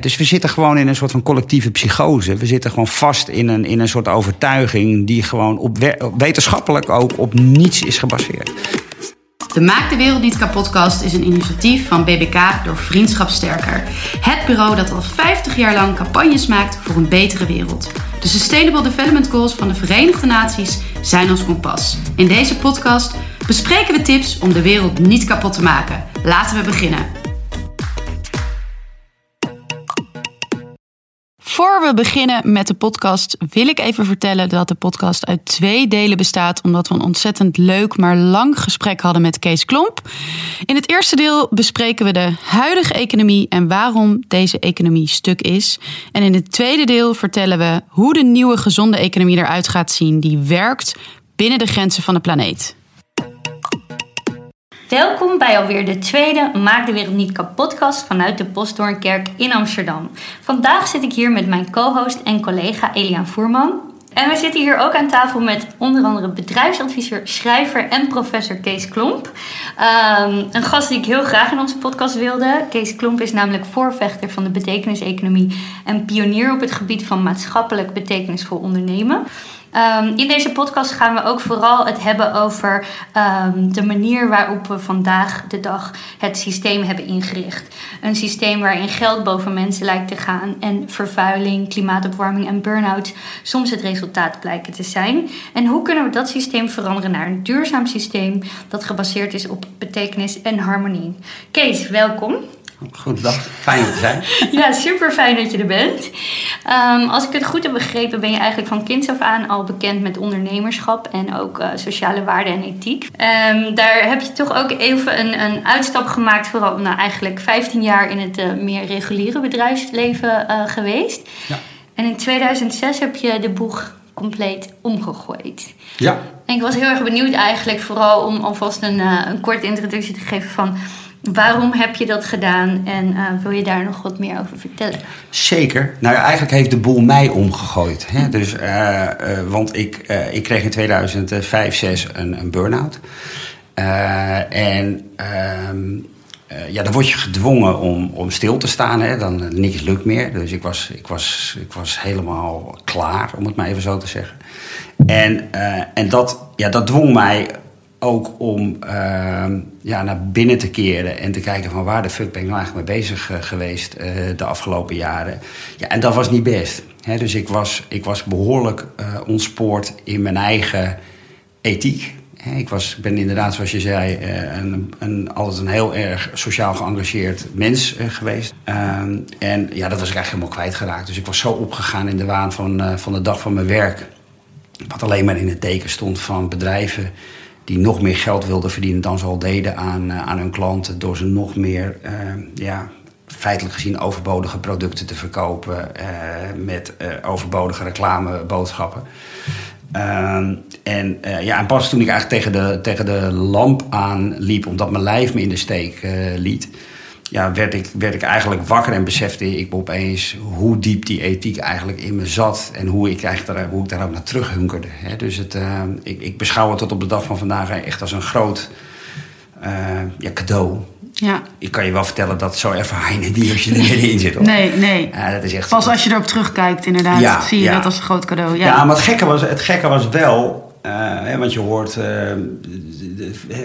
Dus we zitten gewoon in een soort van collectieve psychose. We zitten gewoon vast in een, in een soort overtuiging die gewoon op we- wetenschappelijk ook op niets is gebaseerd. De Maak de Wereld Niet Kapotkast is een initiatief van BBK door Vriendschap Sterker. Het bureau dat al 50 jaar lang campagnes maakt voor een betere wereld. De Sustainable Development Goals van de Verenigde Naties zijn ons kompas. In deze podcast bespreken we tips om de wereld niet kapot te maken. Laten we beginnen. Voor we beginnen met de podcast wil ik even vertellen dat de podcast uit twee delen bestaat, omdat we een ontzettend leuk maar lang gesprek hadden met Kees Klomp. In het eerste deel bespreken we de huidige economie en waarom deze economie stuk is. En in het tweede deel vertellen we hoe de nieuwe gezonde economie eruit gaat zien die werkt binnen de grenzen van de planeet. Welkom bij alweer de tweede Maak de Wereld Niet Kapotcast vanuit de Postdoornkerk in Amsterdam. Vandaag zit ik hier met mijn co-host en collega Eliaan Voerman. En we zitten hier ook aan tafel met onder andere bedrijfsadviseur, schrijver en professor Kees Klomp. Ehm, een gast die ik heel graag in onze podcast wilde. Kees Klomp is namelijk voorvechter van de betekeniseconomie en pionier op het gebied van maatschappelijk betekenisvol ondernemen. Um, in deze podcast gaan we ook vooral het hebben over um, de manier waarop we vandaag de dag het systeem hebben ingericht. Een systeem waarin geld boven mensen lijkt te gaan en vervuiling, klimaatopwarming en burn-out soms het resultaat blijken te zijn. En hoe kunnen we dat systeem veranderen naar een duurzaam systeem dat gebaseerd is op betekenis en harmonie? Kees, welkom. Goedendag, fijn te zijn. ja, super fijn dat je er bent. Um, als ik het goed heb begrepen, ben je eigenlijk van kinds af aan al bekend met ondernemerschap en ook uh, sociale waarden en ethiek. Um, daar heb je toch ook even een, een uitstap gemaakt, vooral nou, eigenlijk 15 jaar in het uh, meer reguliere bedrijfsleven uh, geweest. Ja. En in 2006 heb je de boeg compleet omgegooid. Ja. En ik was heel erg benieuwd eigenlijk, vooral om alvast een, een korte introductie te geven van Waarom heb je dat gedaan en uh, wil je daar nog wat meer over vertellen? Zeker. Nou, eigenlijk heeft de boel mij omgegooid. Hè? Dus, uh, uh, want ik, ik kreeg in 2005, 6 een, een burn-out. en ehm, ja, dan word je gedwongen om, om stil te staan. Hè? Dan niks lukt meer. Dus ik was, ik, was, ik was helemaal klaar, om het maar even zo te zeggen. En, en dat, ja, dat dwong mij ook om uh, ja, naar binnen te keren en te kijken van waar de fuck ben ik nou eigenlijk mee bezig uh, geweest uh, de afgelopen jaren. Ja, en dat was niet best. Hè? Dus ik was, ik was behoorlijk ontspoord in mijn eigen ethiek. Ik was, ben inderdaad, zoals je zei, een, een, altijd een heel erg sociaal geëngageerd mens geweest. Ehm, en ja, dat was ik eigenlijk helemaal kwijtgeraakt. Dus ik was zo opgegaan in de waan van, van de dag van mijn werk. Wat alleen maar in het teken stond van bedrijven die nog meer geld wilden verdienen dan ze al deden aan, uh, aan hun klanten. Door ze nog meer, uh, ja, feitelijk gezien, overbodige producten te verkopen. Uh, met overbodige reclameboodschappen. Ehm, en, ja, en pas toen ik eigenlijk tegen de, tegen de lamp aanliep, omdat mijn lijf me in de steek liet. Ja, werd ik, werd ik eigenlijk wakker en besefte ik opeens hoe diep die ethiek eigenlijk in me zat. En hoe ik, eigenlijk daar, hoe ik daar ook naar terughunkerde. Hè. Dus het, uh, ik, ik beschouw het tot op de dag van vandaag echt als een groot uh, ja, cadeau. Ja. Ik kan je wel vertellen dat zo ervaar je het niet als je er middenin zit. Hoor. Nee, nee. Ja, dat is echt, Pas als je erop terugkijkt, inderdaad, Ja, zie je ja. dat als een groot cadeau. Ja, Ja, maar het gekke was, het gekke was wel... Hè, want je hoort uh,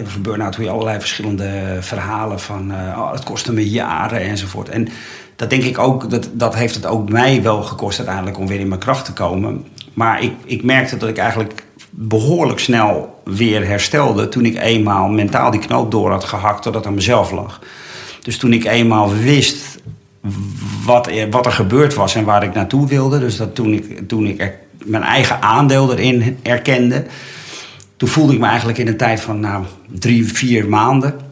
van burn-out je allerlei verschillende verhalen van... Uh, oh, het kostte me jaren enzovoort. En dat denk ik ook, dat, dat heeft het ook mij wel gekost uiteindelijk om weer in mijn kracht te komen. Maar ik, ik merkte dat ik eigenlijk behoorlijk snel weer herstelde... toen ik eenmaal mentaal die knoop door had gehakt totdat aan mezelf lag. Dus toen ik eenmaal wist wat er, wat er gebeurd was en waar ik naartoe wilde... dus dat toen ik, toen ik mijn eigen aandeel erin erkende... toen voelde ik me eigenlijk in een tijd van nou, drie, vier maanden...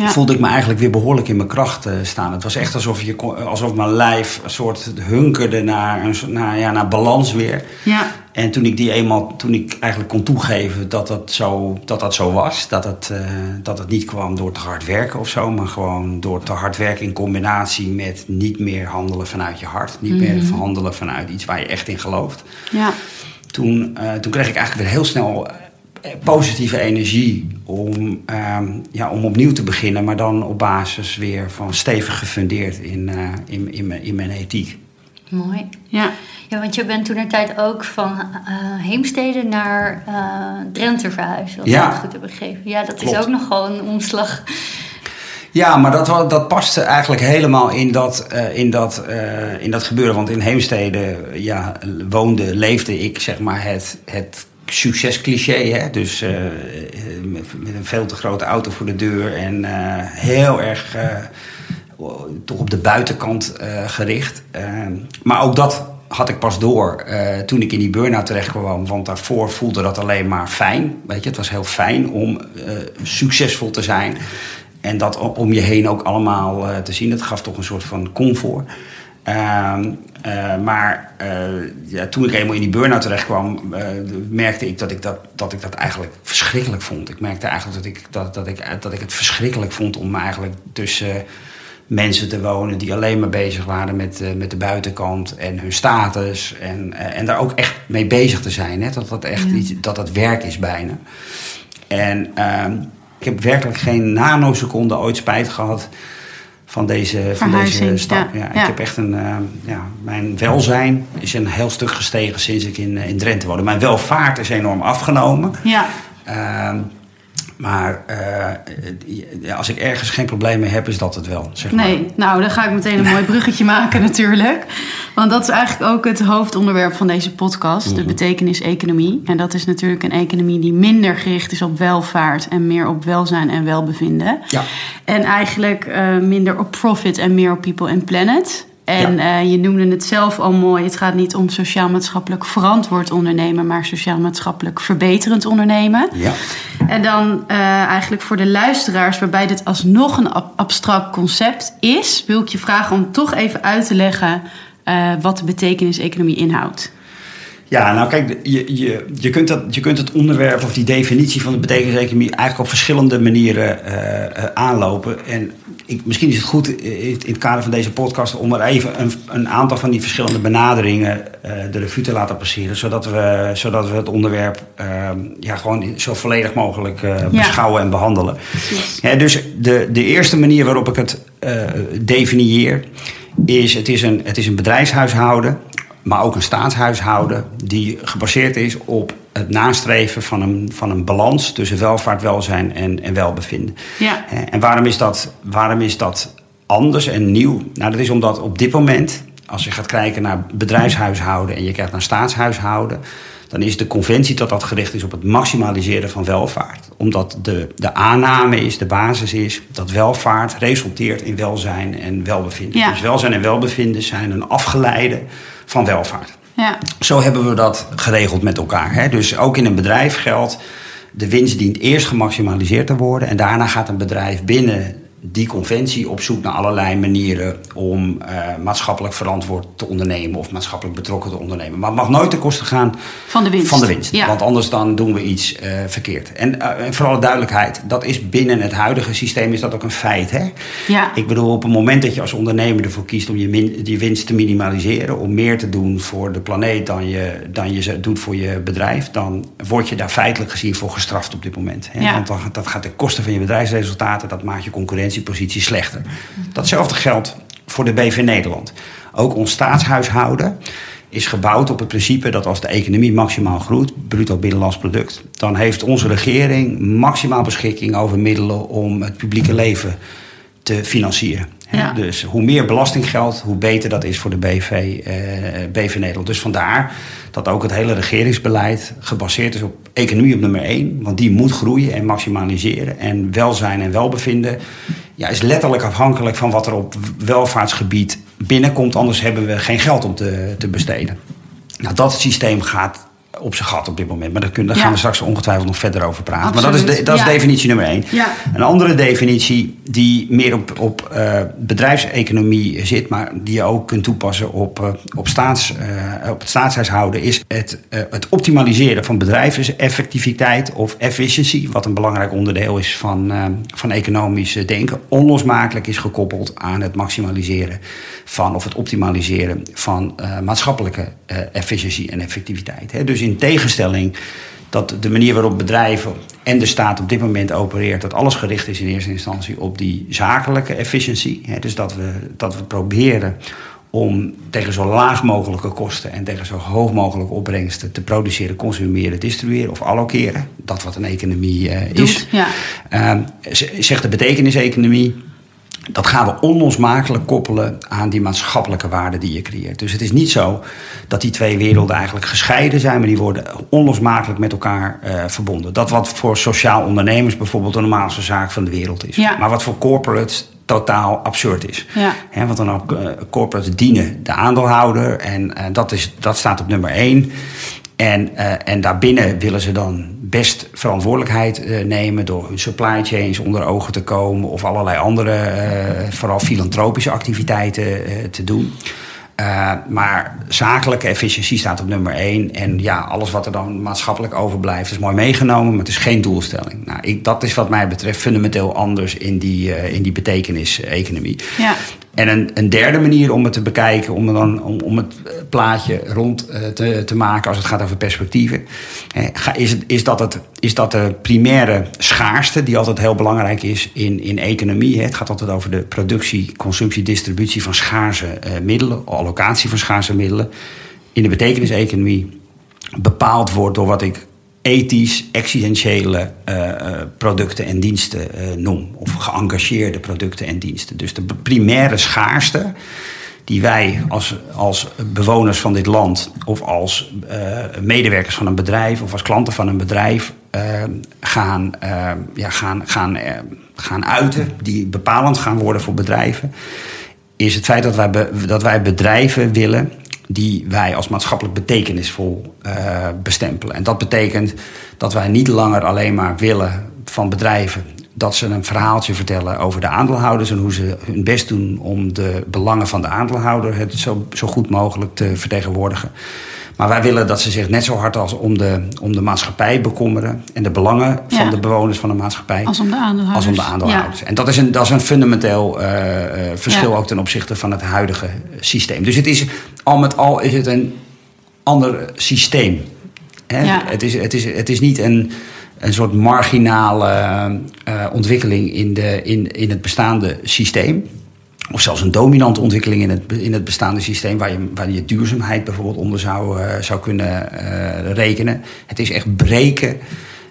Ja. voelde ik me eigenlijk weer behoorlijk in mijn kracht uh, staan. Het was echt alsof, je, alsof mijn lijf een soort hunkerde naar, een, naar, ja, naar balans weer. ja. En toen ik die eenmaal, toen ik eigenlijk kon toegeven dat dat zo, dat dat zo was, dat het, eh, dat het niet kwam door te hard werken of zo, maar gewoon door te hard werken in combinatie met niet meer handelen vanuit je hart, niet meer handelen vanuit iets waar je echt in gelooft. ja. Toen, eh, toen kreeg ik eigenlijk weer heel snel positieve energie om, ehm, ja, om opnieuw te beginnen, maar dan op basis weer van stevig gefundeerd in, uh, in, in, mijn, in mijn ethiek. Mooi. Ja. ja, want je bent toen een tijd ook van uh, Heemstede naar uh, Drenthe verhuisd, als ja. ik het goed heb begrepen. Ja, dat is ook nogal een omslag. Ja, maar dat, dat paste eigenlijk helemaal in dat, uh, in, dat, uh, in dat gebeuren. Want in Heemstede ja, woonde, leefde ik zeg maar het, het succescliché. Hè? Dus uh, met, een veel te grote auto voor de deur en heel erg toch op de buitenkant gericht. maar ook dat had ik pas door toen ik in die burn-out terecht kwam. Want daarvoor voelde dat alleen maar fijn. Weet je, het was heel fijn om succesvol te zijn. En dat om je heen ook allemaal te zien, dat gaf toch een soort van comfort. Uh, uh, maar uh, ja, toen ik eenmaal in die burn-out terecht kwam, merkte ik dat ik dat, dat ik dat eigenlijk verschrikkelijk vond. Ik merkte eigenlijk dat ik, dat, dat ik, dat ik het verschrikkelijk vond om eigenlijk tussen mensen te wonen die alleen maar bezig waren met, met de buitenkant en hun status. En, en daar ook echt mee bezig te zijn. Hè? Dat dat echt ja. iets, dat dat werk is bijna. En ehm, ik heb werkelijk geen nanoseconde ooit spijt gehad van deze, van deze stap. Ja, ja, Ik heb echt een, uh, ja, mijn welzijn is een heel stuk gestegen sinds ik in, in Drenthe woonde. Mijn welvaart is enorm afgenomen. Ja. Uh, maar uh, als ik ergens geen probleem mee heb, is dat het wel. Zeg maar. Nee, nou dan ga ik meteen een mooi bruggetje maken natuurlijk. Want dat is eigenlijk ook het hoofdonderwerp van deze podcast, mm -hmm. de betekenis-economie. En dat is natuurlijk een economie die minder gericht is op welvaart en meer op welzijn en welbevinden. Ja. En eigenlijk uh, minder op profit en meer op people and planet. En ja. uh, je noemde het zelf al mooi. Het gaat niet om sociaal-maatschappelijk verantwoord ondernemen, maar sociaal-maatschappelijk verbeterend ondernemen. Ja. En dan uh, eigenlijk voor de luisteraars, waarbij dit alsnog een abstract concept is, wil ik je vragen om toch even uit te leggen uh, wat de betekenis-economie inhoudt. Ja, nou kijk, je, je, je, kunt dat, je kunt het onderwerp of die definitie van de betekenis-economie eigenlijk op verschillende manieren uh, aanlopen. En ik, misschien is het goed in het kader van deze podcast om er even een, een aantal van die verschillende benaderingen uh, de revue te laten passeren. Zodat we, zodat we het onderwerp uh, ja, gewoon zo volledig mogelijk ja. beschouwen en behandelen. Ja, dus de, de eerste manier waarop ik het definieer is: het is een, het is een bedrijfshuishouden maar ook een staatshuishouden die gebaseerd is op het nastreven van een, van een balans tussen welvaart, welzijn en, en welbevinden. Ja. En waarom is, dat, waarom is dat anders en nieuw? Nou, dat is omdat op dit moment, als je gaat kijken naar bedrijfshuishouden en je kijkt naar staatshuishouden, dan is de conventie dat dat gericht is op het maximaliseren van welvaart. Omdat de, de aanname is, de basis is, dat welvaart resulteert in welzijn en welbevinden. Ja. Dus welzijn en welbevinden zijn een afgeleide van welvaart. Ja. Zo hebben we dat geregeld met elkaar. Hè? Dus ook in een bedrijf geldt, de winst dient eerst gemaximaliseerd te worden en daarna gaat een bedrijf binnen die conventie op zoek naar allerlei manieren om uh, maatschappelijk verantwoord te ondernemen of maatschappelijk betrokken te ondernemen. Maar het mag nooit ten koste gaan van de winst. Van de winst. Ja. Want anders dan doen we iets uh, verkeerd. En, uh, en, voor alle duidelijkheid, dat is binnen het huidige systeem is dat ook een feit. Hè? Ja. Ik bedoel, op het moment dat je als ondernemer ervoor kiest om je, min, je winst te minimaliseren, om meer te doen voor de planeet dan je, dan je doet voor je bedrijf, dan word je daar feitelijk gezien voor gestraft op dit moment. Hè? Ja. Want dan, dat gaat ten koste van je bedrijfsresultaten, dat maakt je concurrentie concurrentiepositie slechter. Datzelfde geldt voor de BV Nederland. Ook ons staatshuishouden is gebouwd op het principe dat als de economie maximaal groeit, bruto binnenlands product, dan heeft onze regering maximaal beschikking over middelen om het publieke leven te financieren. Dus hoe meer belastinggeld, hoe beter dat is voor de BV, eh, BV Nederland. Dus vandaar dat ook het hele regeringsbeleid gebaseerd is op economie op nummer één. Want die moet groeien en maximaliseren. En welzijn en welbevinden ja, is letterlijk afhankelijk van wat er op welvaartsgebied binnenkomt. Anders hebben we geen geld om te, te besteden. Nou, dat systeem gaat op zijn gat op dit moment. Maar daar, kunnen, daar gaan we straks ongetwijfeld nog verder over praten. Absoluut. Maar dat is, de, dat is definitie nummer één. Ja. Een andere definitie die meer op, op uh, bedrijfseconomie zit... maar die je ook kunt toepassen op, uh, op, staats, uh, op het staatshuishouden... is het, het optimaliseren van bedrijfseffectiviteit of efficiency... wat een belangrijk onderdeel is van, van economisch denken. Onlosmakelijk is gekoppeld aan het maximaliseren van... of het optimaliseren van maatschappelijke efficiëntie en effectiviteit. Hè. Dus in tegenstelling dat de manier waarop bedrijven en de staat op dit moment opereert, dat alles gericht is in eerste instantie op die zakelijke efficiëntie. Dus dat we, dat we proberen om tegen zo laag mogelijke kosten en tegen zo hoog mogelijke opbrengsten te produceren, consumeren, distribueren of allokeren. Dat wat een economie uh, is. Ja. Uh, zegt de betekeniseconomie. Dat gaan we onlosmakelijk koppelen aan die maatschappelijke waarde die je creëert. Dus het is niet zo dat die twee werelden eigenlijk gescheiden zijn, maar die worden onlosmakelijk met elkaar uh, verbonden. Dat wat voor sociaal ondernemers bijvoorbeeld de normaalste zaak van de wereld is. Ja. Maar wat voor corporates totaal absurd is. Ja. He, want dan ook uh, corporates dienen de aandeelhouder en uh, dat, is, dat staat op nummer één. En, uh, en daarbinnen willen ze dan best verantwoordelijkheid nemen door hun supply chains onder ogen te komen of allerlei andere, vooral filantropische activiteiten te doen. Maar zakelijke efficiëntie staat op nummer één. En ja, alles wat er dan maatschappelijk overblijft is mooi meegenomen, maar het is geen doelstelling. Nou, ik, dat is wat mij betreft fundamenteel anders in die, in die betekenis-economie. Ja. En een, derde manier om het te bekijken, om, dan, om, om het plaatje rond uh, te, te, maken als het gaat over perspectieven, is, is, dat het, is dat de primaire schaarste, die altijd heel belangrijk is in, in economie. Het gaat altijd over de productie, consumptie, distributie van schaarse uh, middelen, allocatie van schaarse middelen. In de betekeniseconomie bepaald wordt door wat ik ethisch existentiële uh, producten en diensten uh, noem. Of geëngageerde producten en diensten. Dus de primaire schaarste die wij als, als bewoners van dit land... of als medewerkers van een bedrijf of als klanten van een bedrijf... gaan, ja, gaan, gaan, gaan uiten, die bepalend gaan worden voor bedrijven... is het feit dat wij, dat wij bedrijven willen die wij als maatschappelijk betekenisvol uh, bestempelen. En dat betekent dat wij niet langer alleen maar willen van bedrijven dat ze een verhaaltje vertellen over de aandeelhouders en hoe ze hun best doen om de belangen van de aandeelhouder het zo, zo goed mogelijk te vertegenwoordigen. Maar wij willen dat ze zich net zo hard als om de, om de maatschappij bekommeren en de belangen ja. van de bewoners van de maatschappij. Als om de aandeelhouders. Als om de aandeelhouders. Ja. En dat is een, dat is een fundamenteel uh, uh, verschil ja. ook ten opzichte van het huidige systeem. Dus het is al met al is het een ander systeem. Hè? Het, is, het, is, het is niet een, een soort marginale uh, ontwikkeling in, de, in, in het bestaande systeem. Of zelfs een dominante ontwikkeling in het, in het bestaande systeem, waar je, waar je duurzaamheid bijvoorbeeld onder zou, uh, zou kunnen uh, rekenen. Het is echt breken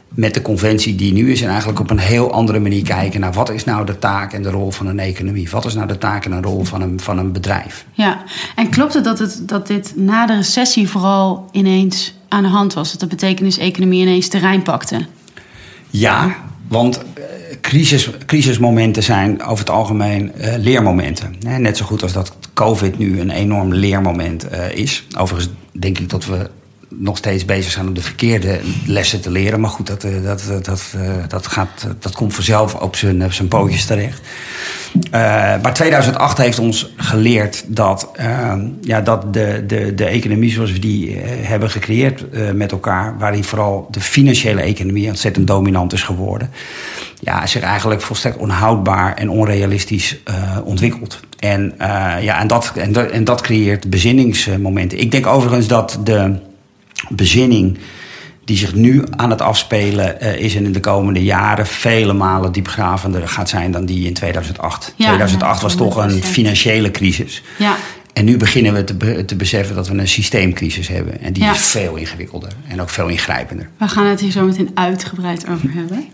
met de conventie die nu is en eigenlijk op een heel andere manier kijken naar wat is nou de taak en de rol van een economie? Wat is nou de taak en de rol van een, van een bedrijf? Ja, en klopt het dat, het dat dit na de recessie vooral ineens aan de hand was? Dat de betekenis-economie ineens terrein pakte? Ja, want crisis, crisismomenten zijn over het algemeen uh, leermomenten. Net zo goed als dat COVID nu een enorm leermoment uh, is. Overigens denk ik dat we nog steeds bezig zijn om de verkeerde lessen te leren. Maar goed, dat, uh, dat, dat, dat, gaat, dat komt vanzelf op zijn, zijn pootjes terecht. maar 2008 heeft ons geleerd dat, ja, dat de, de, de economie zoals we die hebben gecreëerd met elkaar... waarin vooral de financiële economie ontzettend dominant is geworden ja, zich eigenlijk volstrekt onhoudbaar en onrealistisch ontwikkelt. En, ja, en, dat, en, dat, en dat creëert bezinningsmomenten. Ik denk overigens dat de bezinning die zich nu aan het afspelen uh, is en in de komende jaren vele malen diepgravender gaat zijn dan die in 2008. Ja, 2008 ja, was toch een financiële crisis. Ja. En nu beginnen we te, be te, beseffen dat we een systeemcrisis hebben. En die Ja. is veel ingewikkelder en ook veel ingrijpender. We gaan het hier zo meteen uitgebreid over hebben.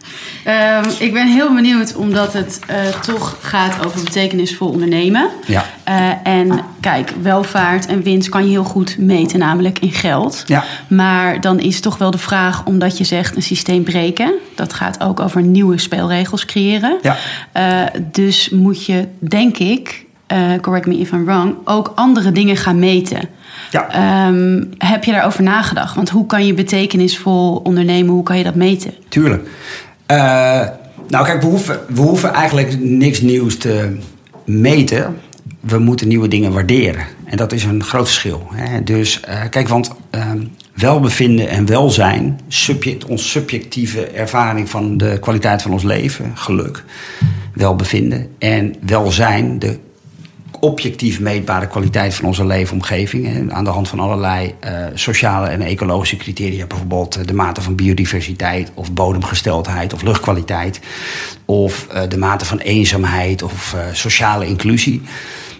Ehm, ik ben heel benieuwd, omdat het eh, toch gaat over betekenisvol ondernemen. Ja. Eh, en kijk, welvaart en winst kan je heel goed meten, namelijk in geld. Ja. Maar dan is toch wel de vraag, omdat je zegt een systeem breken. Dat gaat ook over nieuwe spelregels creëren. Ja. Eh, dus moet je, denk ik, eh, correct me if I'm wrong, ook andere dingen gaan meten. Ja. Ehm, heb je daarover nagedacht? Want hoe kan je betekenisvol ondernemen? Hoe kan je dat meten? Tuurlijk. Uh, nou, kijk, we hoeven, we hoeven eigenlijk niks nieuws te meten. We moeten nieuwe dingen waarderen. En dat is een groot verschil. Hè? Dus uh, kijk, want uh, welbevinden en welzijn, subject, ons subjectieve ervaring van de kwaliteit van ons leven, geluk, welbevinden en welzijn, de objectief meetbare kwaliteit van onze leefomgeving. Aan de hand van allerlei uh, sociale en ecologische criteria. Bijvoorbeeld de mate van biodiversiteit of bodemgesteldheid of luchtkwaliteit. Of uh, de mate van eenzaamheid of sociale inclusie.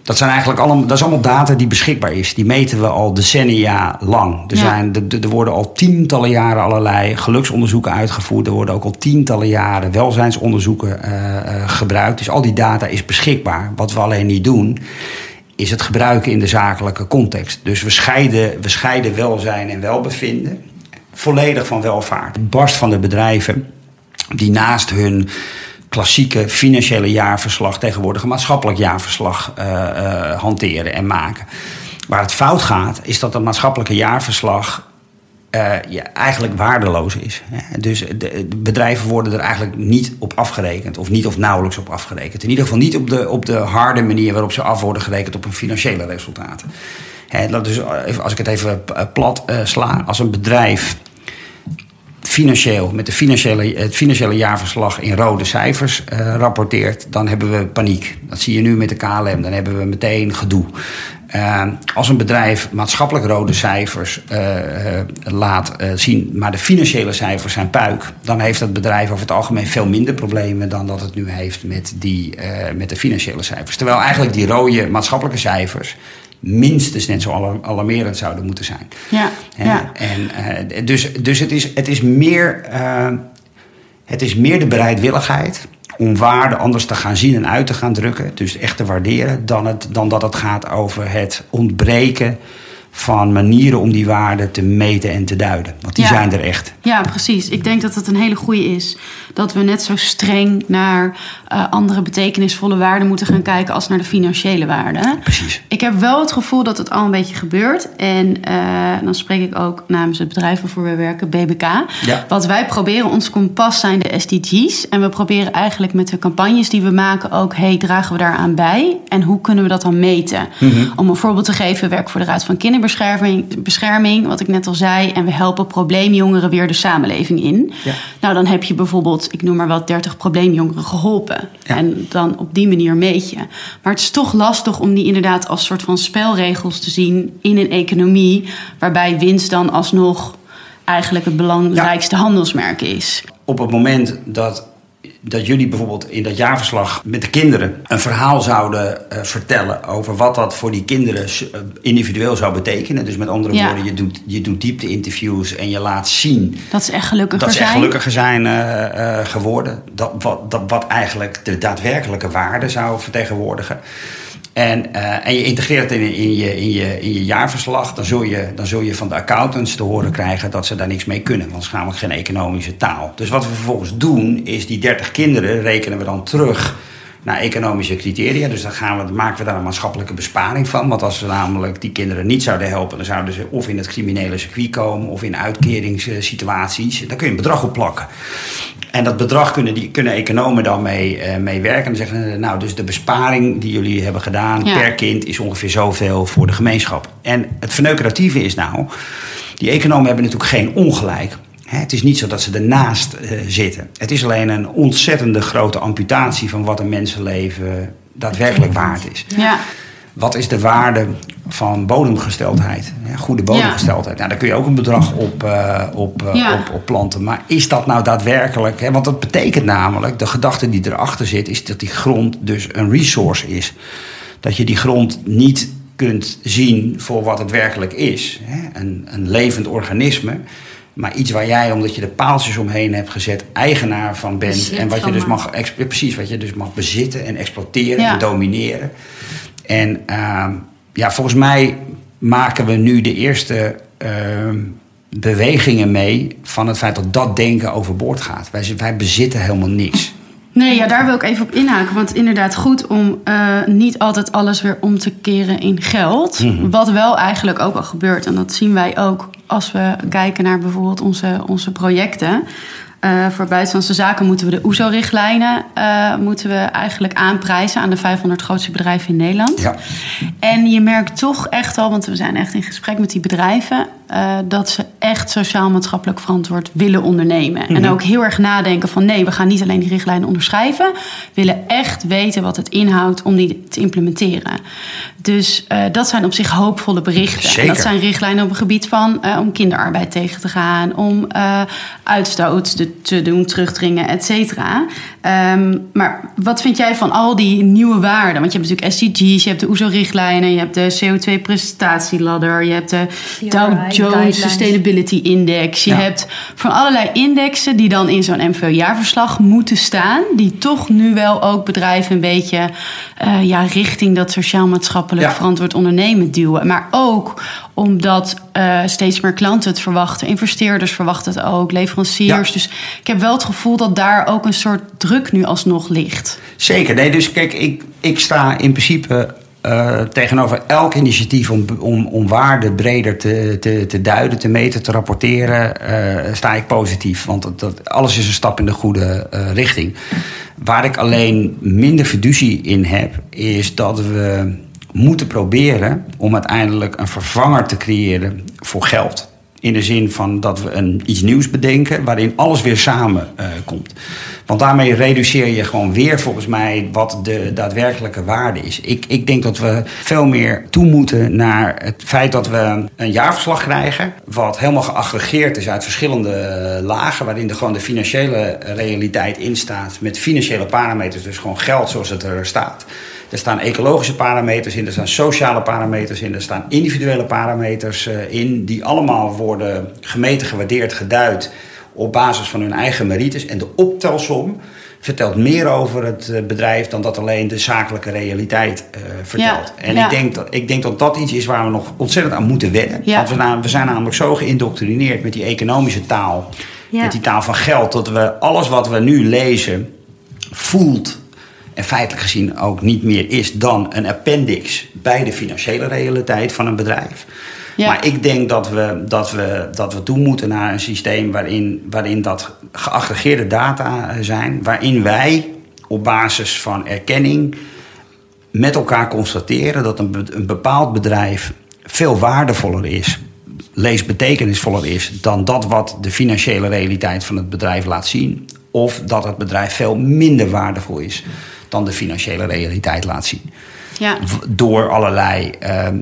Dat, zijn eigenlijk allemaal, dat is allemaal data die beschikbaar is. Die meten we al decennia lang. Er, zijn, er, er worden al tientallen jaren allerlei geluksonderzoeken uitgevoerd. Er worden ook al tientallen jaren welzijnsonderzoeken uh, uh, gebruikt. Dus al die data is beschikbaar. Wat we alleen niet doen, is het gebruiken in de zakelijke context. Dus we scheiden, we scheiden welzijn en welbevinden volledig van welvaart. Het barst van de bedrijven die naast hun klassieke financiële jaarverslag tegenwoordig een maatschappelijk jaarverslag uh, uh, hanteren en maken. Waar het fout gaat, is dat het maatschappelijke jaarverslag uh, eigenlijk waardeloos is. Dus de, bedrijven worden er eigenlijk niet op afgerekend, of niet of nauwelijks op afgerekend. In ieder geval niet op de, op de harde manier waarop ze af worden gerekend op hun financiële resultaten. He, dus als ik het even plat sla, als een bedrijf financieel, met de financiële, het financiële jaarverslag in rode cijfers uh, rapporteert, dan hebben we paniek. Dat zie je nu met de KLM, dan hebben we meteen gedoe. Uh, als een bedrijf maatschappelijk rode cijfers uh, laat zien, maar de financiële cijfers zijn puik, dan heeft dat bedrijf over het algemeen veel minder problemen dan dat het nu heeft met, die, met de financiële cijfers. Terwijl eigenlijk die rode maatschappelijke cijfers minstens net zo alarmerend zouden moeten zijn. Ja, en, ja. En, uh, dus dus het, is, het, is meer, uh, het is meer de bereidwilligheid om waarde anders te gaan zien en uit te gaan drukken. Dus echt te waarderen, dan, het, dan dat het gaat over het ontbreken van manieren om die waarden te meten en te duiden. Want die Ja. zijn er echt. Ja, precies. Ik denk dat het een hele goede is. Dat we net zo streng naar eh, andere betekenisvolle waarden moeten gaan kijken als naar de financiële waarden. Precies. Ik heb wel het gevoel dat het al een beetje gebeurt. En eh, dan spreek ik ook namens het bedrijf waarvoor wij werken, BBK. Ja. Wat wij proberen, ons kompas zijn de SDG's. En we proberen eigenlijk met de campagnes die we maken ook... hey, dragen we daaraan bij? En hoe kunnen we dat dan meten? Om een voorbeeld te geven, we werken voor de Raad van Kinderbescherming, bescherming, wat ik net al zei. En we helpen probleemjongeren weer de samenleving in. Ja. Nou, dan heb je bijvoorbeeld, ik noem maar wat, 30 probleemjongeren geholpen. Ja. En dan op die manier meet je. Maar het is toch lastig om die inderdaad als soort van spelregels te zien in een economie. Waarbij winst dan alsnog eigenlijk het belangrijkste handelsmerk is. Op het moment dat, dat jullie bijvoorbeeld in dat jaarverslag met de kinderen een verhaal zouden eh, vertellen over wat dat voor die kinderen eh, individueel zou betekenen. Dus met andere Ja. woorden, je doet, je doet diepte-interviews en je laat zien Dat ze echt gelukkiger dat ze zijn. echt gelukkiger zijn eh, geworden. Dat, wat, dat, wat eigenlijk de daadwerkelijke waarde zou vertegenwoordigen. En, eh, en je integreert het in, in, je, in, je, in je jaarverslag, dan zul, je, dan zul je van de accountants te horen krijgen dat ze daar niks mee kunnen. Want het is namelijk geen economische taal. Dus wat we vervolgens doen, is die 30 kinderen rekenen we dan terug naar economische criteria. Dus dan gaan we, dan maken we daar een maatschappelijke besparing van. Want als we namelijk die kinderen niet zouden helpen, dan zouden ze of in het criminele circuit komen of in uitkeringssituaties. Daar kun je een bedrag op plakken. En dat bedrag kunnen, die, kunnen economen dan mee, eh, mee werken. En dan zeggen ze, nou, dus de besparing die jullie hebben gedaan Ja. per kind is ongeveer zoveel voor de gemeenschap. En het verneukeratieve is nou, die economen hebben natuurlijk geen ongelijk. Hè, Het is niet zo dat ze ernaast eh, zitten. Het is alleen een ontzettende grote amputatie van wat een mensenleven daadwerkelijk waard is. Ja, Wat is de waarde van bodemgesteldheid? Goede bodemgesteldheid. Nou, daar kun je ook een bedrag op, eh, op, eh, Ja. op, op planten. Maar is dat nou daadwerkelijk? Hè? Want dat betekent namelijk, de gedachte die erachter zit, is dat die grond dus een resource is. Dat je die grond niet kunt zien voor wat het werkelijk is. Hè? Een, een levend organisme. Maar iets waar jij, omdat je er paaltjes omheen hebt gezet, eigenaar van bent. Bezit en wat je dus mag, precies, wat je dus mag bezitten en exploiteren Ja. en domineren. En ehm, ja, volgens mij maken we nu de eerste ehm, bewegingen mee van het feit dat dat denken overboord gaat. Wij, wij bezitten helemaal niks. Nee, ja, daar wil ik even op inhaken. Want inderdaad, goed om eh, niet altijd alles weer om te keren in geld. Mhm. Wat wel eigenlijk ook al gebeurt. En dat zien wij ook als we kijken naar bijvoorbeeld onze, onze projecten. Eh, voor buitenlandse zaken moeten we de OESO-richtlijnen eh, moeten we eigenlijk aanprijzen aan de 500 grootste bedrijven in Nederland. Ja. En je merkt toch echt al, want we zijn echt in gesprek met die bedrijven, eh, dat ze echt sociaal-maatschappelijk verantwoord willen ondernemen. En Mhm. ook heel erg nadenken van nee, we gaan niet alleen die richtlijnen onderschrijven. We willen echt weten wat het inhoudt om die te implementeren. Dus eh, dat zijn op zich hoopvolle berichten. Zeker. dat zijn richtlijnen op het gebied van eh, om kinderarbeid tegen te gaan, om eh, uitstoot te, doen, terugdringen, et cetera. Ehm, maar wat vind jij van al die nieuwe waarden? Want je hebt natuurlijk SDG's, je hebt de OESO-richtlijnen, je hebt de CO2-prestatieladder, je hebt de Dow Jones. Sustainability Index. Je Ja. hebt van allerlei indexen die dan in zo'n MVO-jaarverslag moeten staan, die toch nu wel ook bedrijven een beetje eh, ja, richting dat sociaal-maatschappelijk Ja. verantwoord ondernemen duwen. Maar ook omdat eh, steeds meer klanten het verwachten, investeerders verwachten het ook, leveranciers. Ja. Dus ik heb wel het gevoel dat daar ook een soort druk nu alsnog ligt. Zeker. Nee, dus kijk, ik, ik sta in principe eh, tegenover elk initiatief om, om, om waarde breder te, te, te duiden, te meten, te rapporteren, eh, sta ik positief. Want dat, alles is een stap in de goede eh, richting. Waar ik alleen minder fiducie in heb, is dat we moeten proberen om uiteindelijk een vervanger te creëren voor geld. In de zin van dat we een, iets nieuws bedenken waarin alles weer samen eh, komt. Want daarmee reduceer je gewoon weer volgens mij wat de daadwerkelijke waarde is. Ik, ik denk dat we veel meer toe moeten naar het feit dat we een jaarverslag krijgen. Wat helemaal geaggregeerd is uit verschillende eh, lagen. Waarin er gewoon de financiële realiteit in staat. Met financiële parameters, dus gewoon geld zoals het er staat. Er staan ecologische parameters in, er staan sociale parameters in, er staan individuele parameters eh, in, die allemaal worden gemeten, gewaardeerd, geduid op basis van hun eigen merites. En de optelsom vertelt meer over het eh, bedrijf dan dat alleen de zakelijke realiteit eh, vertelt. Ja, en ja. Ik, denk dat, ik denk dat dat iets is waar we nog ontzettend aan moeten wennen. Ja. Want we, na- we zijn namelijk zo geïndoctrineerd met die economische taal, met die taal van geld, dat we alles wat we nu lezen voelt en feitelijk gezien ook niet meer is dan een appendix bij de financiële realiteit van een bedrijf. Ja. Maar ik denk dat we, dat, we, dat we toe moeten naar een systeem waarin, waarin dat geaggregeerde data eh, zijn, waarin wij op basis van erkenning met elkaar constateren dat een, een bepaald bedrijf veel waardevoller is, lees betekenisvoller is dan dat wat de financiële realiteit van het bedrijf laat zien. Of dat het bedrijf veel minder waardevol is dan de financiële realiteit laat zien. Ja. Door allerlei eh, eh,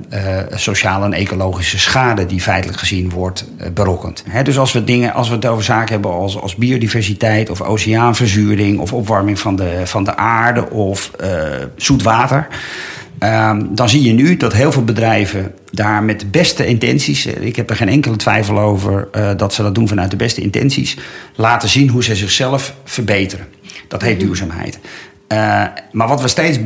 sociale en ecologische schade die feitelijk gezien wordt eh, berokkend. Hè, dus als we, dingen, als we het over zaken hebben als, als biodiversiteit of oceaanverzuring of opwarming van de, van de aarde of eh, zoet water. Ehm, dan zie je nu dat heel veel bedrijven daar met de beste intenties, eh, ik heb er geen enkele twijfel over eh, dat ze dat doen vanuit de beste intenties, laten zien hoe ze zichzelf verbeteren. Dat heet duurzaamheid. Eh, maar wat we steeds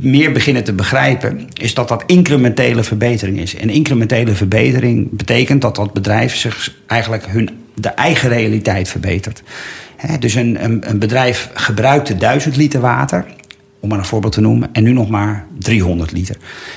meer beginnen te begrijpen, is dat dat incrementele verbetering is. En incrementele verbetering betekent dat dat bedrijf zich eigenlijk hun, de eigen realiteit verbetert. Dus een, een, een bedrijf gebruikte 1000 liter water, om maar een voorbeeld te noemen, en nu nog maar 300 liter.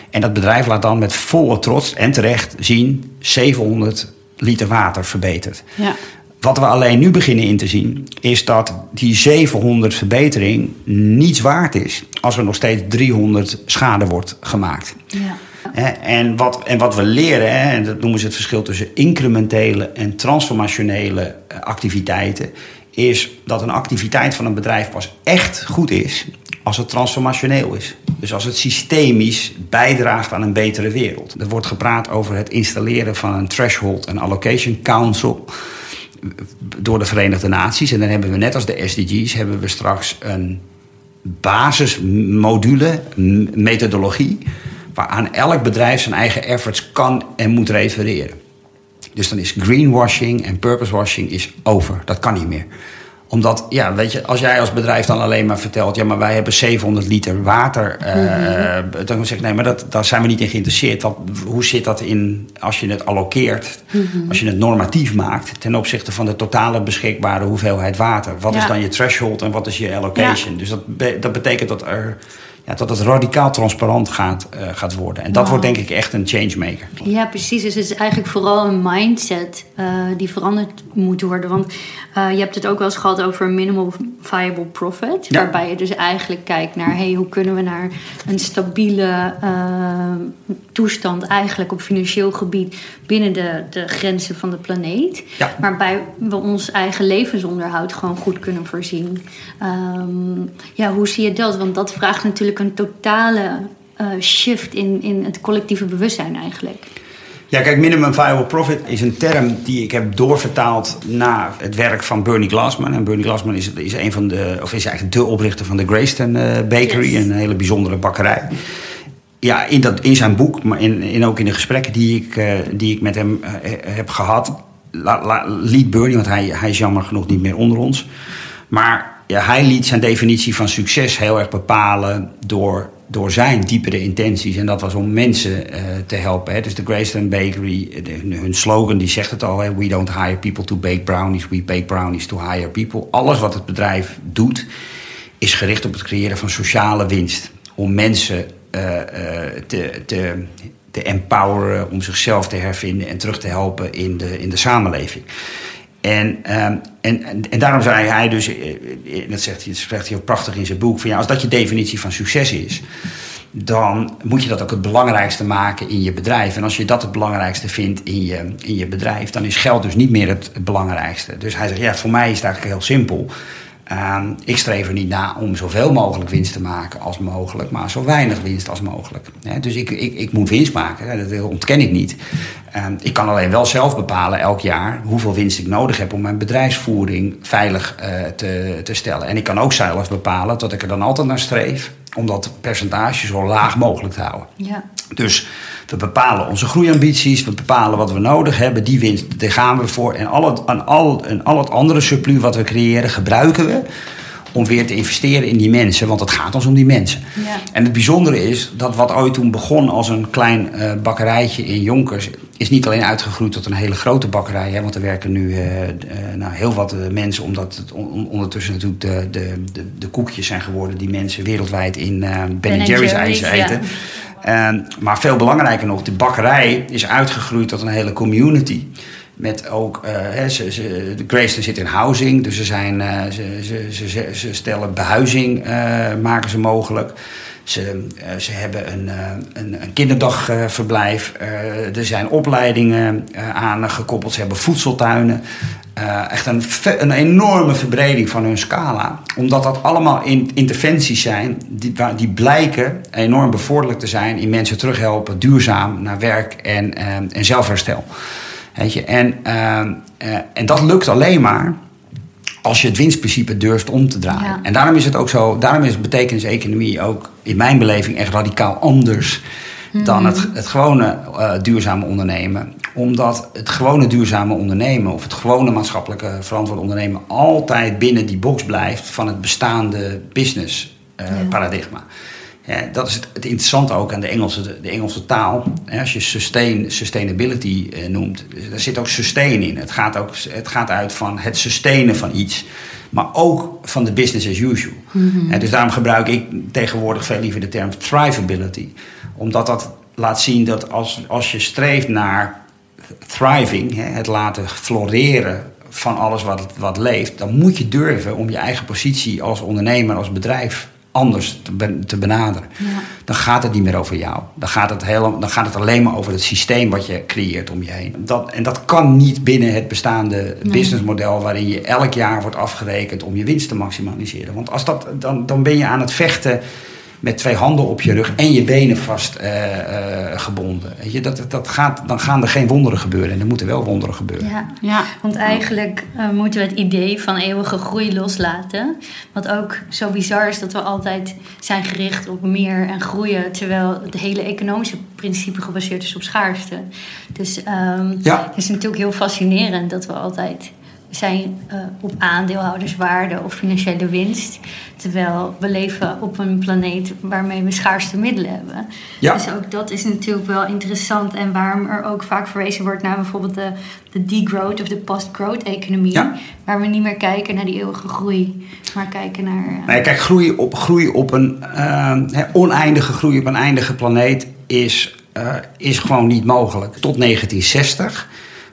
En dat bedrijf laat dan met volle trots en terecht zien 700 liter water verbeterd. Ja. Wat we alleen nu beginnen in te zien, is dat die 700 verbetering niets waard is als er nog steeds 300 schade wordt gemaakt. Ja. En wat, en wat we leren, en dat noemen ze het verschil tussen incrementele en transformationele eh, activiteiten, is dat een activiteit van een bedrijf pas echt goed is als het transformationeel is. Dus als het systemisch bijdraagt aan een betere wereld. Er wordt gepraat over het installeren van een threshold en allocation council door de Verenigde Naties. En dan hebben we net als de SDG's hebben we straks een basismodule, methodologie, waaraan elk bedrijf zijn eigen efforts kan en moet refereren. Dus dan is greenwashing en purposewashing is over. Dat kan niet meer omdat, ja, weet je, als jij als bedrijf dan alleen maar vertelt... ja, maar wij hebben 700 liter water... eh, dan zeg ik, nee, maar dat, daar zijn we niet in geïnteresseerd. Hoe zit dat in, als je het allokeert... als je het normatief maakt... ten opzichte van de totale beschikbare hoeveelheid water? Wat Ja. is dan je threshold en wat is je allocation? Dus dat, dat betekent dat, er, ja, dat het radicaal transparant gaat, eh, gaat worden. En dat wordt denk ik echt een changemaker. Ja, precies. Dus het is eigenlijk vooral een mindset eh, die veranderd moet worden. Want eh, je hebt het ook wel eens gehad over minimal viable profit. Ja. Waarbij je dus eigenlijk kijkt naar hey, hoe kunnen we naar een stabiele toestand eigenlijk op financieel gebied binnen de, de grenzen van de planeet. Ja. Waarbij we ons eigen levensonderhoud gewoon goed kunnen voorzien. Ehm, ja, hoe zie je dat? Want dat vraagt natuurlijk een totale eh, shift in, in het collectieve bewustzijn eigenlijk. Ja, kijk, minimum viable profit is een term die ik heb doorvertaald naar het werk van Bernie Glassman. En Bernie Glassman is, is een van de, of is eigenlijk de oprichter van de Greyston eh, Bakery, Yes. een hele bijzondere bakkerij. Ja, in, dat, in zijn boek, maar in, in ook in de gesprekken die ik, eh, die ik met hem heb gehad, la, la- liet Bernie, want hij, hij is jammer genoeg niet meer onder ons. Maar ja, hij liet zijn definitie van succes heel erg bepalen door, door zijn diepere intenties. En dat was om mensen eh, te helpen. Hè. Dus de Greystone Bakery, hun slogan die zegt het al. Hè. We don't hire people to bake brownies, we bake brownies to hire people. Alles wat het bedrijf doet is gericht op het creëren van sociale winst. Om mensen eh, eh, te, te, te empoweren, om zichzelf te hervinden en terug te helpen in de, in de samenleving. En, ehm, en, en, daarom zei hij dus, eh, eh, dat zegt hij, dat zegt hij ook prachtig in zijn boek, van ja, als dat je definitie van succes is, dan moet je dat ook het belangrijkste maken in je bedrijf. En als je dat het belangrijkste vindt in je, in je bedrijf, dan is geld dus niet meer het, het belangrijkste. Dus hij zegt, ja, voor mij is het eigenlijk heel simpel. Ehm, ik streef er niet na om zoveel mogelijk winst te maken als mogelijk, maar zo weinig winst als mogelijk. Dus ik, ik, ik moet winst maken, dat ontken ik niet. Ehm, ik kan alleen wel zelf bepalen elk jaar hoeveel winst ik nodig heb om mijn bedrijfsvoering veilig eh, te, te stellen. En ik kan ook zelf bepalen dat ik er dan altijd naar streef om dat percentage zo laag mogelijk te houden. Ja. Dus we bepalen onze groeiambities, we bepalen wat we nodig hebben, die winst, daar gaan we voor. En al het, en al, en al het andere surplus wat we creëren, gebruiken we om weer te investeren in die mensen. Want het gaat ons om die mensen. Ja. En het bijzondere is dat wat ooit toen begon als een klein eh, bakkerijtje in Jonkers... is niet alleen uitgegroeid tot een hele grote bakkerij. Hè, want er werken nu eh, eh, nou, heel wat mensen... omdat het on- on- ondertussen natuurlijk de, de, de, de koekjes zijn geworden... die mensen wereldwijd in Ben, Ben Jerry's ijs ja. Maar veel belangrijker nog, de bakkerij is uitgegroeid tot een hele community. Met ook, eh, hè, ze, zit in housing, dus ze, zijn, eh, ze, ze, ze, stellen behuizing, eh, maken ze mogelijk. Ze, ze hebben een, een, een kinderdagverblijf. Er zijn opleidingen aan gekoppeld. Ze hebben voedseltuinen. Eh, echt een, een enorme verbreding van hun scala. Omdat dat allemaal in, interventies zijn die, die blijken enorm bevorderlijk te zijn in mensen terughelpen, duurzaam naar werk en, eh, en zelfherstel. Weet je? En, eh, en dat lukt alleen maar als je het winstprincipe durft om te draaien. Ja. En daarom is het ook zo, daarom is betekeniseconomie ook in mijn beleving echt radicaal anders dan het, het gewone eh, duurzame ondernemen. Omdat het gewone duurzame ondernemen of het gewone maatschappelijke verantwoord ondernemen altijd binnen die box blijft van het bestaande business eh, Ja. paradigma. Ja, dat is het, het interessante ook aan de Engelse, de, Engelse taal. Als je sustain, sustainability eh, noemt, daar zit ook sustain in. Het gaat, ook, het gaat uit van het sustainen van iets. Maar ook van de business as usual. En dus daarom gebruik ik tegenwoordig veel liever de term thrivability. Omdat dat laat zien dat als, als je streeft naar thriving, hè, het laten floreren van alles wat, wat leeft, dan moet je durven om je eigen positie als ondernemer, als bedrijf anders te, ben- te benaderen. Ja. Dan gaat het niet meer over jou. Dan gaat, het heel, dan gaat het alleen maar over het systeem wat je creëert om je heen. Dat, en dat kan niet binnen het bestaande businessmodel waarin je elk jaar wordt afgerekend om je winst te maximaliseren. Want als dat, dan, dan ben je aan het vechten met twee handen op je rug en je benen vast eh, eh, gebonden. Weet je, dat, dat gaat, dan gaan er geen wonderen gebeuren. En er moeten wel wonderen gebeuren. Ja. Ja. Want eigenlijk eh, moeten we het idee van eeuwige groei loslaten. Wat ook zo bizar is dat we altijd zijn gericht op meer en groeien. Terwijl het hele economische principe gebaseerd is op schaarste. Dus ehm, Ja. het is natuurlijk heel fascinerend dat we altijd zijn eh, op aandeelhouderswaarde of financiële winst. Terwijl we leven op een planeet waarmee we schaarste middelen hebben. Ja. Dus ook dat is natuurlijk wel interessant. En waarom er ook vaak verwezen wordt naar bijvoorbeeld de, de degrowth of de post-growth economie. Ja. Waar we niet meer kijken naar die eeuwige groei, maar kijken naar. eh, Nee, kijk, groei op, groei op een eh, oneindige groei op een eindige planeet is, is gewoon niet mogelijk. Tot 1960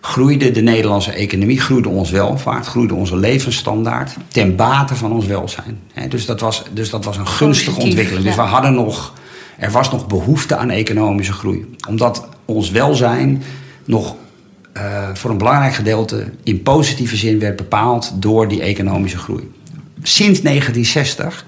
groeide de Nederlandse economie, groeide ons welvaart, groeide onze levensstandaard ten bate van ons welzijn. Dus, dat was, dus dat was een gunstige ontwikkeling. Dus we hadden nog, er was nog behoefte aan economische groei. Omdat ons welzijn nog eh, voor een belangrijk gedeelte in positieve zin werd bepaald door die economische groei. Sinds 1960,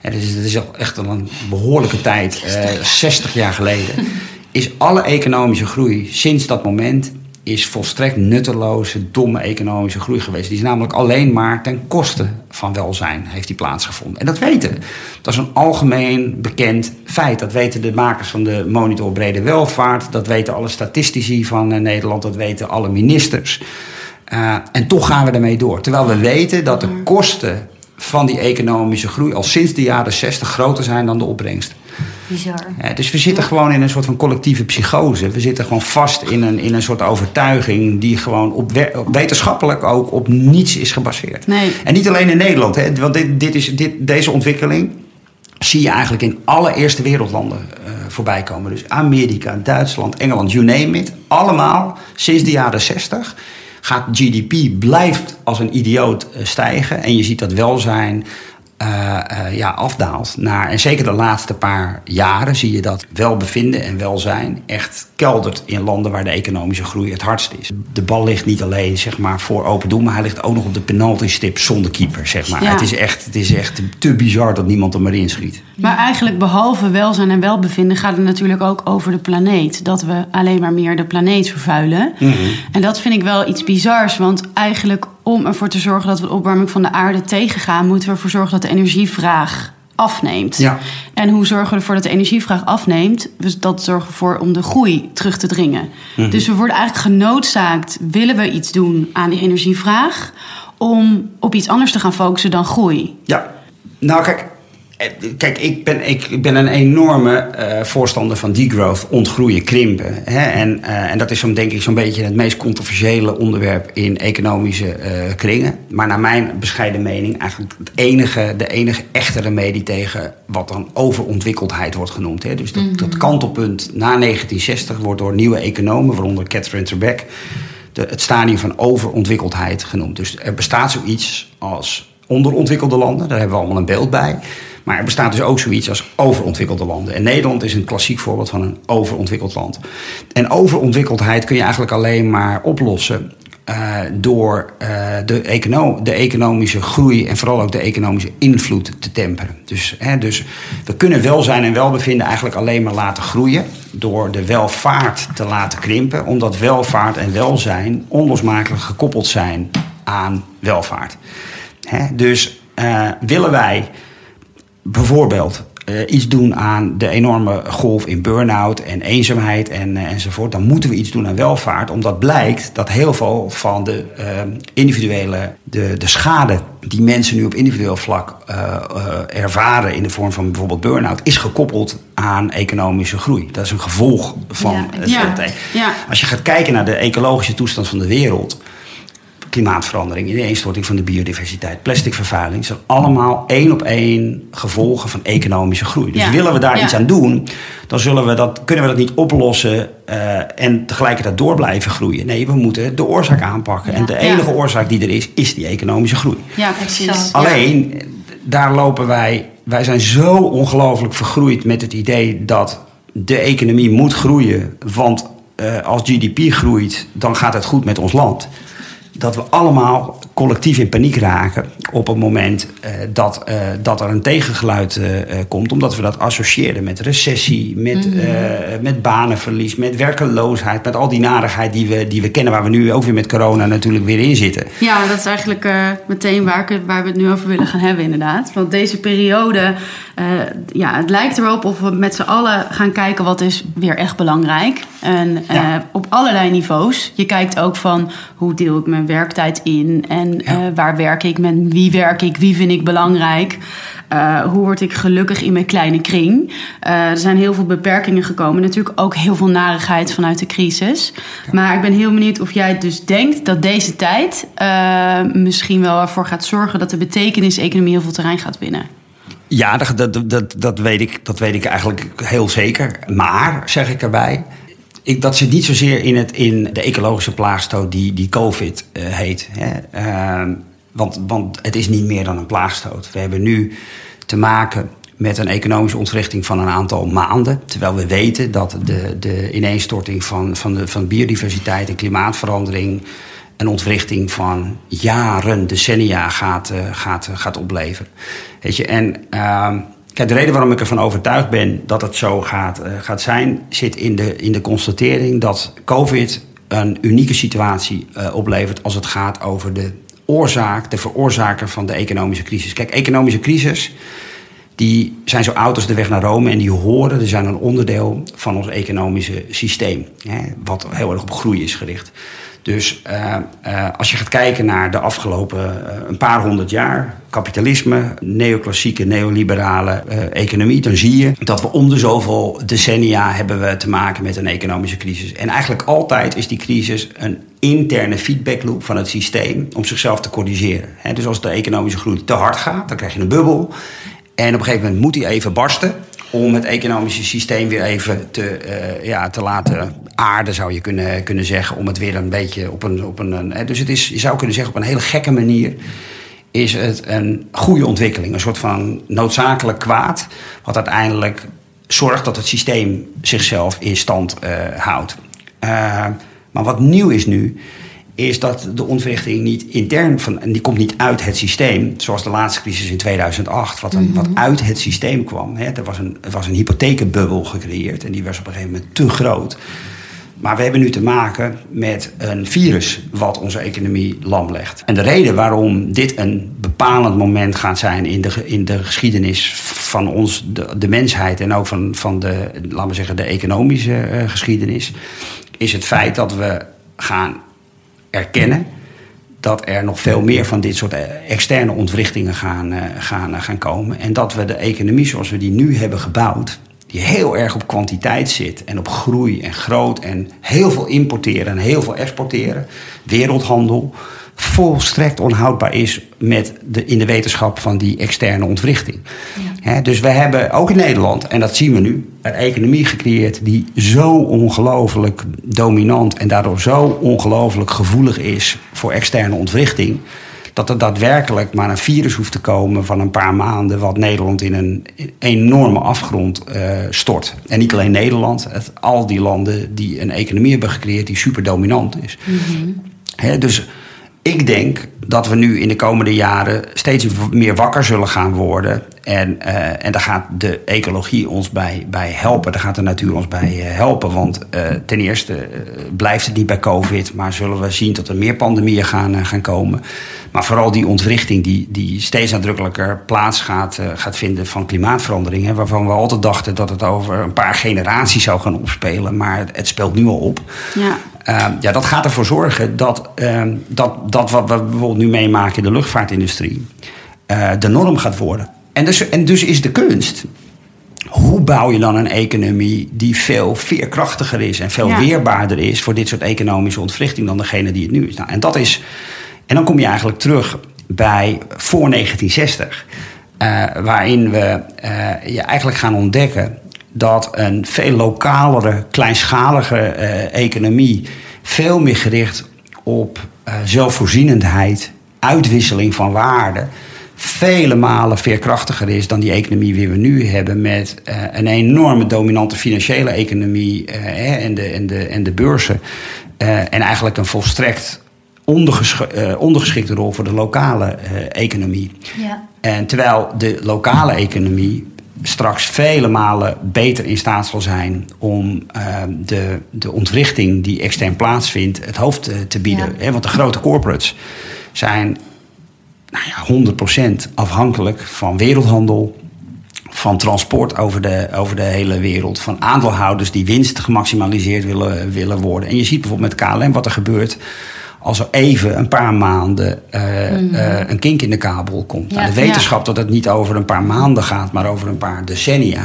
en dat is, dat is al echt al een behoorlijke tijd, eh, 60 jaar geleden, is alle economische groei sinds dat moment is volstrekt nutteloze, domme economische groei geweest. Die is namelijk alleen maar ten koste van welzijn heeft die plaatsgevonden. En dat weten. Dat is een algemeen bekend feit. Dat weten de makers van de Monitor Brede Welvaart. Dat weten alle statistici van eh, Nederland. Dat weten alle ministers. Uh, en toch gaan we ermee door. Terwijl we weten dat de kosten van die economische groei al sinds de jaren 60 groter zijn dan de opbrengst. Bizar. Ja, dus we zitten gewoon in een soort van collectieve psychose. We zitten gewoon vast in een, in een soort overtuiging die gewoon op, we- op wetenschappelijk ook op niets is gebaseerd. Nee. En niet alleen in Nederland, hè, want dit, dit is, dit, deze ontwikkeling zie je eigenlijk in alle eerste wereldlanden eh voorbij komen. Dus Amerika, Duitsland, Engeland, you name it. Allemaal sinds de jaren 60 gaat GDP blijft als een idioot eh, stijgen. En je ziet dat welzijn ja, afdaalt. Naar, en zeker de laatste paar jaren zie je dat welbevinden en welzijn echt keldert in landen waar de economische groei het hardst is. De bal ligt niet alleen zeg maar, voor open doel, maar hij ligt ook nog op de penalty stip zonder keeper. Zeg maar. Ja. het, is echt, het is echt te bizar dat niemand er maar in schiet. Maar eigenlijk behalve welzijn en welbevinden gaat het natuurlijk ook over de planeet. Dat we alleen maar meer de planeet vervuilen. En dat vind ik wel iets bizars. Want eigenlijk om ervoor te zorgen dat we de opwarming van de aarde tegengaan... moeten we ervoor zorgen dat de energievraag afneemt. Ja. En hoe zorgen we ervoor dat de energievraag afneemt? Dus dat zorgen we ervoor om de groei terug te dringen. Dus we worden eigenlijk genoodzaakt, willen we iets doen aan die energievraag... om op iets anders te gaan focussen dan groei. Ja, nou kijk, kijk ik, ben, ik, ben een enorme eh, voorstander van degrowth, ontgroeien, krimpen. Hè? En, eh, en dat is zo'n, denk ik zo'n beetje het meest controversiële onderwerp in economische eh, kringen. Maar naar mijn bescheiden mening eigenlijk het enige, de enige echte remedie tegen wat dan overontwikkeldheid wordt genoemd. Hè? Dus dat, dat kantelpunt na 1960 wordt door nieuwe economen, waaronder Catherine Trebek, de, het stadium van overontwikkeldheid genoemd. Dus er bestaat zoiets als onderontwikkelde landen, daar hebben we allemaal een beeld bij. Maar er bestaat dus ook zoiets als overontwikkelde landen. En Nederland is een klassiek voorbeeld van een overontwikkeld land. En overontwikkeldheid kun je eigenlijk alleen maar oplossen eh, door eh, de, de economische groei en vooral ook de economische invloed te temperen. Dus, hè, dus we kunnen welzijn en welbevinden eigenlijk alleen maar laten groeien door de welvaart te laten krimpen, omdat welvaart en welzijn onlosmakelijk gekoppeld zijn aan welvaart. Hè, dus eh, willen wij bijvoorbeeld eh, iets doen aan de enorme golf in burn-out en eenzaamheid en, eh, enzovoort, dan moeten we iets doen aan welvaart. Omdat blijkt dat heel veel van de eh, individuele, de, de schade die mensen nu op individueel vlak ervaren in de vorm van bijvoorbeeld burn-out, is gekoppeld aan economische groei. Dat is een gevolg van Ja, het ja, ja. Als je gaat kijken naar de ecologische toestand van de wereld, klimaatverandering, ineenstorting van de biodiversiteit, plasticvervuiling, zijn allemaal één op één gevolgen van economische groei. Dus Ja. willen we daar Ja. iets aan doen, dan zullen we dat, kunnen we dat niet oplossen eh, en tegelijkertijd door blijven groeien. Nee, we moeten de oorzaak aanpakken. En de Ja. enige oorzaak die er is, is die economische groei. Ja, precies. Exact. Alleen, daar lopen wij. Wij zijn zo ongelooflijk vergroeid met het idee dat de economie moet groeien. Want eh, als GDP groeit, dan gaat het goed met ons land. Dat we allemaal collectief in paniek raken op het moment eh, dat, eh, dat er een tegengeluid eh, komt. Omdat we dat associëren met recessie, met, eh, met banenverlies, met werkeloosheid. Met al die narigheid die we, die we kennen, waar we nu ook weer met corona natuurlijk weer in zitten. Ja, dat is eigenlijk meteen waar, waar we het nu over willen gaan hebben, inderdaad. Want deze periode, ja, het lijkt erop of we met z'n allen gaan kijken wat is weer echt belangrijk. En Ja. op allerlei niveaus. Je kijkt ook van hoe deel ik mijn werktijd in en eh, waar werk ik, met wie werk ik, wie vind ik belangrijk. Eh, hoe word ik gelukkig in mijn kleine kring? Eh, er zijn heel veel beperkingen gekomen. Natuurlijk ook heel veel narigheid vanuit de crisis. Maar ik ben heel benieuwd of jij dus denkt dat deze tijd misschien wel ervoor gaat zorgen dat de betekenis-economie heel veel terrein gaat winnen. Ja, dat, dat, dat, dat, weet ik, dat weet ik eigenlijk heel zeker. Maar, zeg ik erbij, ik, dat zit niet zozeer in, het, in de ecologische plaagstoot die, die COVID uh, heet. Hè. Uh, want, want het is niet meer dan een plaagstoot. We hebben nu te maken met een economische ontwrichting van een aantal maanden. Terwijl we weten dat de, de ineenstorting van, van, de, van biodiversiteit en klimaatverandering een ontwrichting van jaren, decennia gaat, uh, gaat, gaat opleveren. Weet je, en uh, kijk, de reden waarom ik ervan overtuigd ben dat het zo gaat, uh, gaat zijn, zit in de, in de constatering dat COVID een unieke situatie uh, oplevert als het gaat over de oorzaak, de veroorzaker van de economische crisis. Kijk, economische crisis die zijn zo oud als de weg naar Rome en die horen, die zijn een onderdeel van ons economische systeem, hè, wat heel erg op groei is gericht. Dus uh, uh, als je gaat kijken naar de afgelopen uh, een paar honderd jaar, kapitalisme, neoclassieke, neoliberale economie, dan zie je dat we om de zoveel decennia hebben we te maken met een economische crisis. En eigenlijk altijd is die crisis een interne feedbackloop van het systeem om zichzelf te corrigeren. Dus als de economische groei te hard gaat, dan krijg je een bubbel. En op een gegeven moment moet die even barsten om het economische systeem weer even te, uh, ja, te laten aarden, zou je kunnen, kunnen zeggen. Om het weer een beetje op een. Op een, dus het is, je zou kunnen zeggen, op een hele gekke manier is het een goede ontwikkeling. Een soort van noodzakelijk kwaad, wat uiteindelijk zorgt dat het systeem zichzelf in stand uh, houdt. Uh, maar wat nieuw is nu, is dat de ontwrichting niet intern van, en die komt niet uit het systeem, zoals de laatste crisis in 2008, wat, een, mm -hmm. wat uit het systeem kwam. Hè. Er, was een, er was een hypothekenbubbel gecreëerd en die was op een gegeven moment te groot. Maar we hebben nu te maken met een virus wat onze economie lam legt. En de reden waarom dit een bepalend moment gaat zijn in de, in de geschiedenis van ons, de, de mensheid en ook van, van de, laten we zeggen, de economische uh, geschiedenis, is het feit dat we gaan erkennen dat er nog veel meer van dit soort externe ontwrichtingen gaan, uh, gaan, gaan komen. En dat we de economie zoals we die nu hebben gebouwd, die heel erg op kwantiteit zit en op groei en groot en heel veel importeren en heel veel exporteren, wereldhandel, volstrekt onhoudbaar is met de, in de wetenschap van die externe ontwrichting. Ja. He, dus we hebben ook in Nederland, en dat zien we nu, een economie gecreëerd die zo ongelooflijk dominant en daardoor zo ongelooflijk gevoelig is voor externe ontwrichting. Dat er daadwerkelijk maar een virus hoeft te komen van een paar maanden, wat Nederland in een enorme afgrond uh, stort. En niet alleen Nederland, het, al die landen die een economie hebben gecreëerd die super dominant is. Mm -hmm. He, dus ik denk dat we nu in de komende jaren steeds meer wakker zullen gaan worden. En, uh, en daar gaat de ecologie ons bij, bij helpen. Daar gaat de natuur ons bij uh, helpen. Want uh, ten eerste blijft het niet bij COVID, maar zullen we zien dat er meer pandemieën gaan, gaan komen. Maar vooral die ontwrichting die, die steeds nadrukkelijker plaats gaat, gaat vinden van klimaatverandering. Hè, waarvan we altijd dachten dat het over een paar generaties zou gaan opspelen. Maar het speelt nu al op. Ja. Uh, ja, dat gaat ervoor zorgen dat, uh, dat, dat wat we bijvoorbeeld nu meemaken in de luchtvaartindustrie uh, de norm gaat worden. En dus, en dus is de kunst. Hoe bouw je dan een economie die veel veerkrachtiger is en veel ja. weerbaarder is voor dit soort economische ontwrichting dan degene die het nu is? Nou, en dat is. En dan kom je eigenlijk terug bij voor 1960, waarin we je eigenlijk gaan ontdekken dat een veel lokalere, kleinschalige uh, economie veel meer gericht op uh, zelfvoorzienendheid, uitwisseling van waarden, vele malen veerkrachtiger is dan die economie die we nu hebben met uh, een enorme dominante financiële economie en, de, en, de, en de beurzen. en eigenlijk een volstrekt onderges ondergeschikte rol voor de lokale economie. Ja. En terwijl de lokale economie straks vele malen beter in staat zal zijn om uh, de, de ontwrichting die extern plaatsvindt het hoofd te, te bieden. Ja. want de grote corporates zijn nou ja, 100% afhankelijk van wereldhandel, van transport over de, over de hele wereld, van aandeelhouders die winst gemaximaliseerd willen, willen worden. En je ziet bijvoorbeeld met KLM wat er gebeurt als er even een paar maanden uh, mm. uh, een kink in de kabel komt. Ja, nou, de wetenschap ja. dat het niet over een paar maanden gaat, maar over een paar decennia.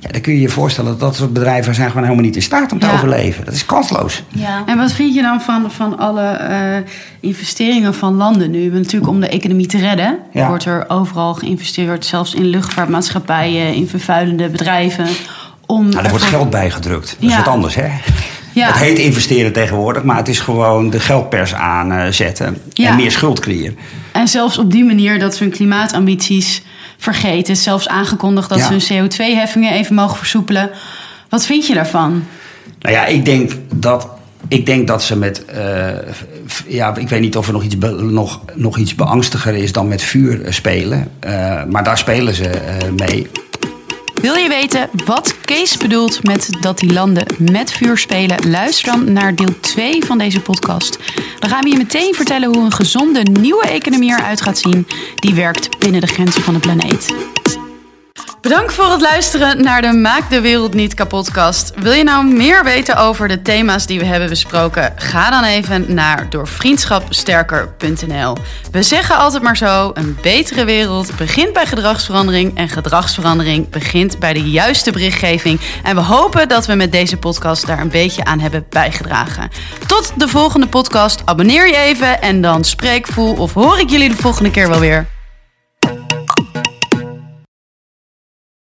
Ja, dan kun je je voorstellen dat dat soort bedrijven zijn gewoon helemaal niet in staat om te ja. overleven. Dat is kansloos. Ja. En wat vind je dan van, van alle uh, investeringen van landen nu? Natuurlijk om de economie te redden. Wordt er overal geïnvesteerd, zelfs in luchtvaartmaatschappijen, in vervuilende bedrijven. Om nou, er wordt geld bijgedrukt. Dat is wat anders, hè? Ja. Het heet investeren tegenwoordig, maar het is gewoon de geldpers aanzetten Ja. en meer schuld creëren. En zelfs op die manier dat ze hun klimaatambities vergeten. Zelfs aangekondigd dat Ja. ze hun CO2-heffingen even mogen versoepelen. Wat vind je daarvan? Nou ja, ik denk dat, ik denk dat ze met. eh, ja, ik weet niet of er nog iets, be- nog, nog iets beangstiger is dan met vuur spelen. Eh, maar daar spelen ze eh, mee. Wil je weten wat Kees bedoelt met dat die landen met vuur spelen? Luister dan naar deel 2 van deze podcast. Dan gaan we je meteen vertellen hoe een gezonde nieuwe economie eruit gaat zien. Die werkt binnen de grenzen van de planeet. Bedankt voor het luisteren naar de Maak de Wereld Niet Kapotkast. Wil je nou meer weten over de thema's die we hebben besproken? Ga dan even naar doorvriendschapsterker.nl. We zeggen altijd maar zo, een betere wereld begint bij gedragsverandering... en gedragsverandering begint bij de juiste berichtgeving. En we hopen dat we met deze podcast daar een beetje aan hebben bijgedragen. Tot de volgende podcast. Abonneer je even en dan spreek, voel of hoor ik jullie de volgende keer wel weer.